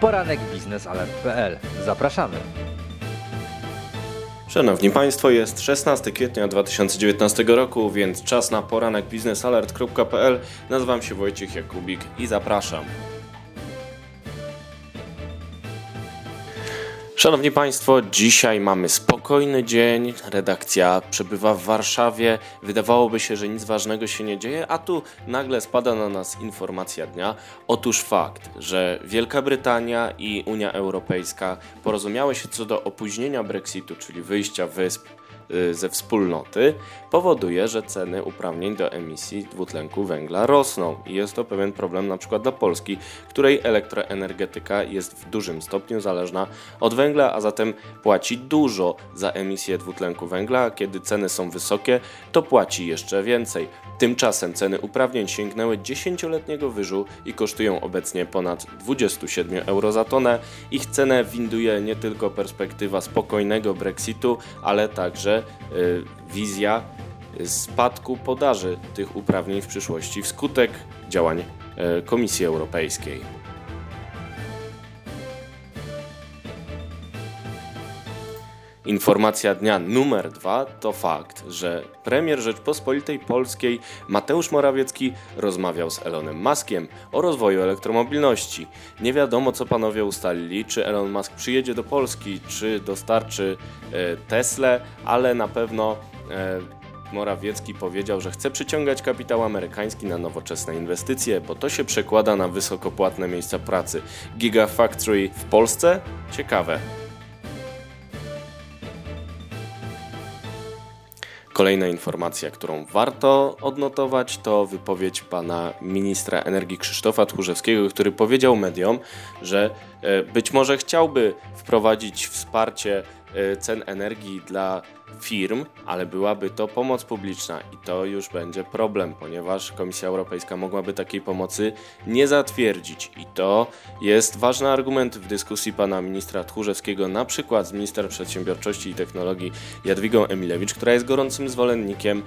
poranek biznesalert.pl. Zapraszamy. Szanowni Państwo, jest 16 kwietnia 2019 roku, więc czas na poranek biznesalert.pl. Nazywam się Wojciech Jakubik i zapraszam. Szanowni Państwo, dzisiaj mamy spokojny dzień. Redakcja przebywa w Warszawie. Wydawałoby się, że nic ważnego się nie dzieje, a tu nagle spada na nas informacja dnia. Otóż fakt, że Wielka Brytania i Unia Europejska porozumiały się co do opóźnienia Brexitu, czyli wyjścia wysp ze wspólnoty powoduje, że ceny uprawnień do emisji dwutlenku węgla rosną i jest to pewien problem na przykład dla Polski, której elektroenergetyka jest w dużym stopniu zależna od węgla, a zatem płaci dużo za emisję dwutlenku węgla, a kiedy ceny są wysokie, to płaci jeszcze więcej. Tymczasem ceny uprawnień sięgnęły 10-letniego wyżu i kosztują obecnie ponad 27 euro za tonę. Ich cenę winduje nie tylko perspektywa spokojnego Brexitu, ale także y, wizja spadku podaży tych uprawnień w przyszłości wskutek działań y, Komisji Europejskiej. Informacja dnia numer dwa to fakt, że premier Rzeczpospolitej Polskiej Mateusz Morawiecki rozmawiał z Elonem Muskiem o rozwoju elektromobilności. Nie wiadomo, co panowie ustalili, czy Elon Musk przyjedzie do Polski, czy dostarczy e, ale na pewno e, Morawiecki powiedział, że chce przyciągać kapitał amerykański na nowoczesne inwestycje, bo to się przekłada na wysokopłatne miejsca pracy. Gigafactory w Polsce? Ciekawe. Kolejna informacja, którą warto odnotować, to wypowiedź pana ministra energii Krzysztofa Tchórzewskiego, który powiedział mediom, że e, być może chciałby wprowadzić wsparcie e, cen energii dla firm, ale byłaby to pomoc publiczna i to już będzie problem, ponieważ Komisja Europejska mogłaby takiej pomocy nie zatwierdzić i to jest ważny argument w dyskusji pana ministra Tchórzewskiego, na przykład z minister przedsiębiorczości i technologii Jadwigą Emilewicz, która jest gorącym zwolennikiem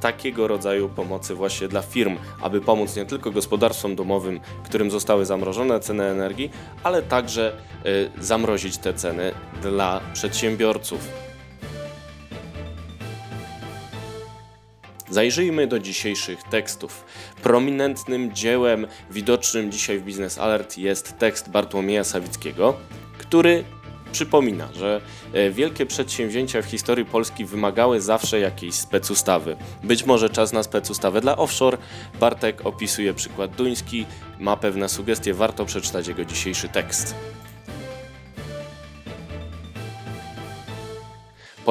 takiego rodzaju pomocy właśnie dla firm, aby pomóc nie tylko gospodarstwom domowym, którym zostały zamrożone ceny energii, ale także y, zamrozić te ceny dla przedsiębiorców. Zajrzyjmy do dzisiejszych tekstów. Prominentnym dziełem widocznym dzisiaj w Business Alert jest tekst Bartłomieja Sawickiego, który przypomina, że e, wielkie przedsięwzięcia w historii Polski wymagały zawsze jakiejś specustawy. Być może czas na specustawę dla offshore. Bartek opisuje przykład duński, ma pewne sugestie, warto przeczytać jego dzisiejszy tekst.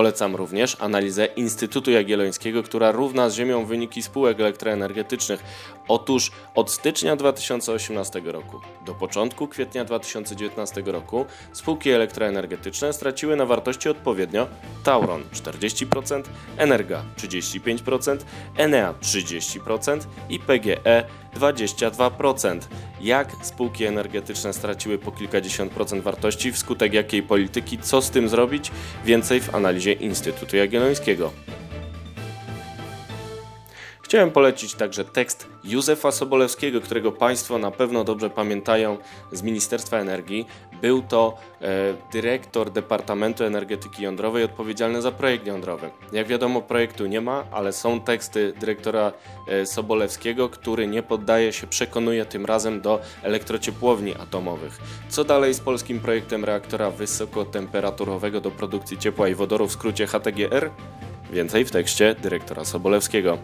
Polecam również analizę Instytutu Jagiellońskiego, która równa z ziemią wyniki spółek elektroenergetycznych. Otóż od stycznia 2018 roku do początku kwietnia 2019 roku spółki elektroenergetyczne straciły na wartości odpowiednio Tauron 40%, Energa 35%, Enea 30% i PGE 22%. Jak spółki energetyczne straciły po kilkadziesiąt procent wartości, wskutek jakiej polityki, co z tym zrobić? Więcej w analizie Instytutu Jagiellońskiego. Chciałem polecić także tekst Józefa Sobolewskiego, którego Państwo na pewno dobrze pamiętają z Ministerstwa Energii. Był to e, dyrektor Departamentu Energetyki Jądrowej odpowiedzialny za projekt jądrowy. Jak wiadomo, projektu nie ma, ale są teksty dyrektora e, Sobolewskiego, który nie poddaje się, przekonuje tym razem do elektrociepłowni atomowych. Co dalej z polskim projektem reaktora wysokotemperaturowego do produkcji ciepła i wodoru w skrócie HTGR? Więcej w tekście dyrektora Sobolewskiego.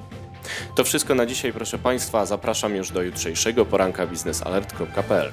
To wszystko na dzisiaj, proszę Państwa. Zapraszam już do jutrzejszego poranka biznesalert.pl.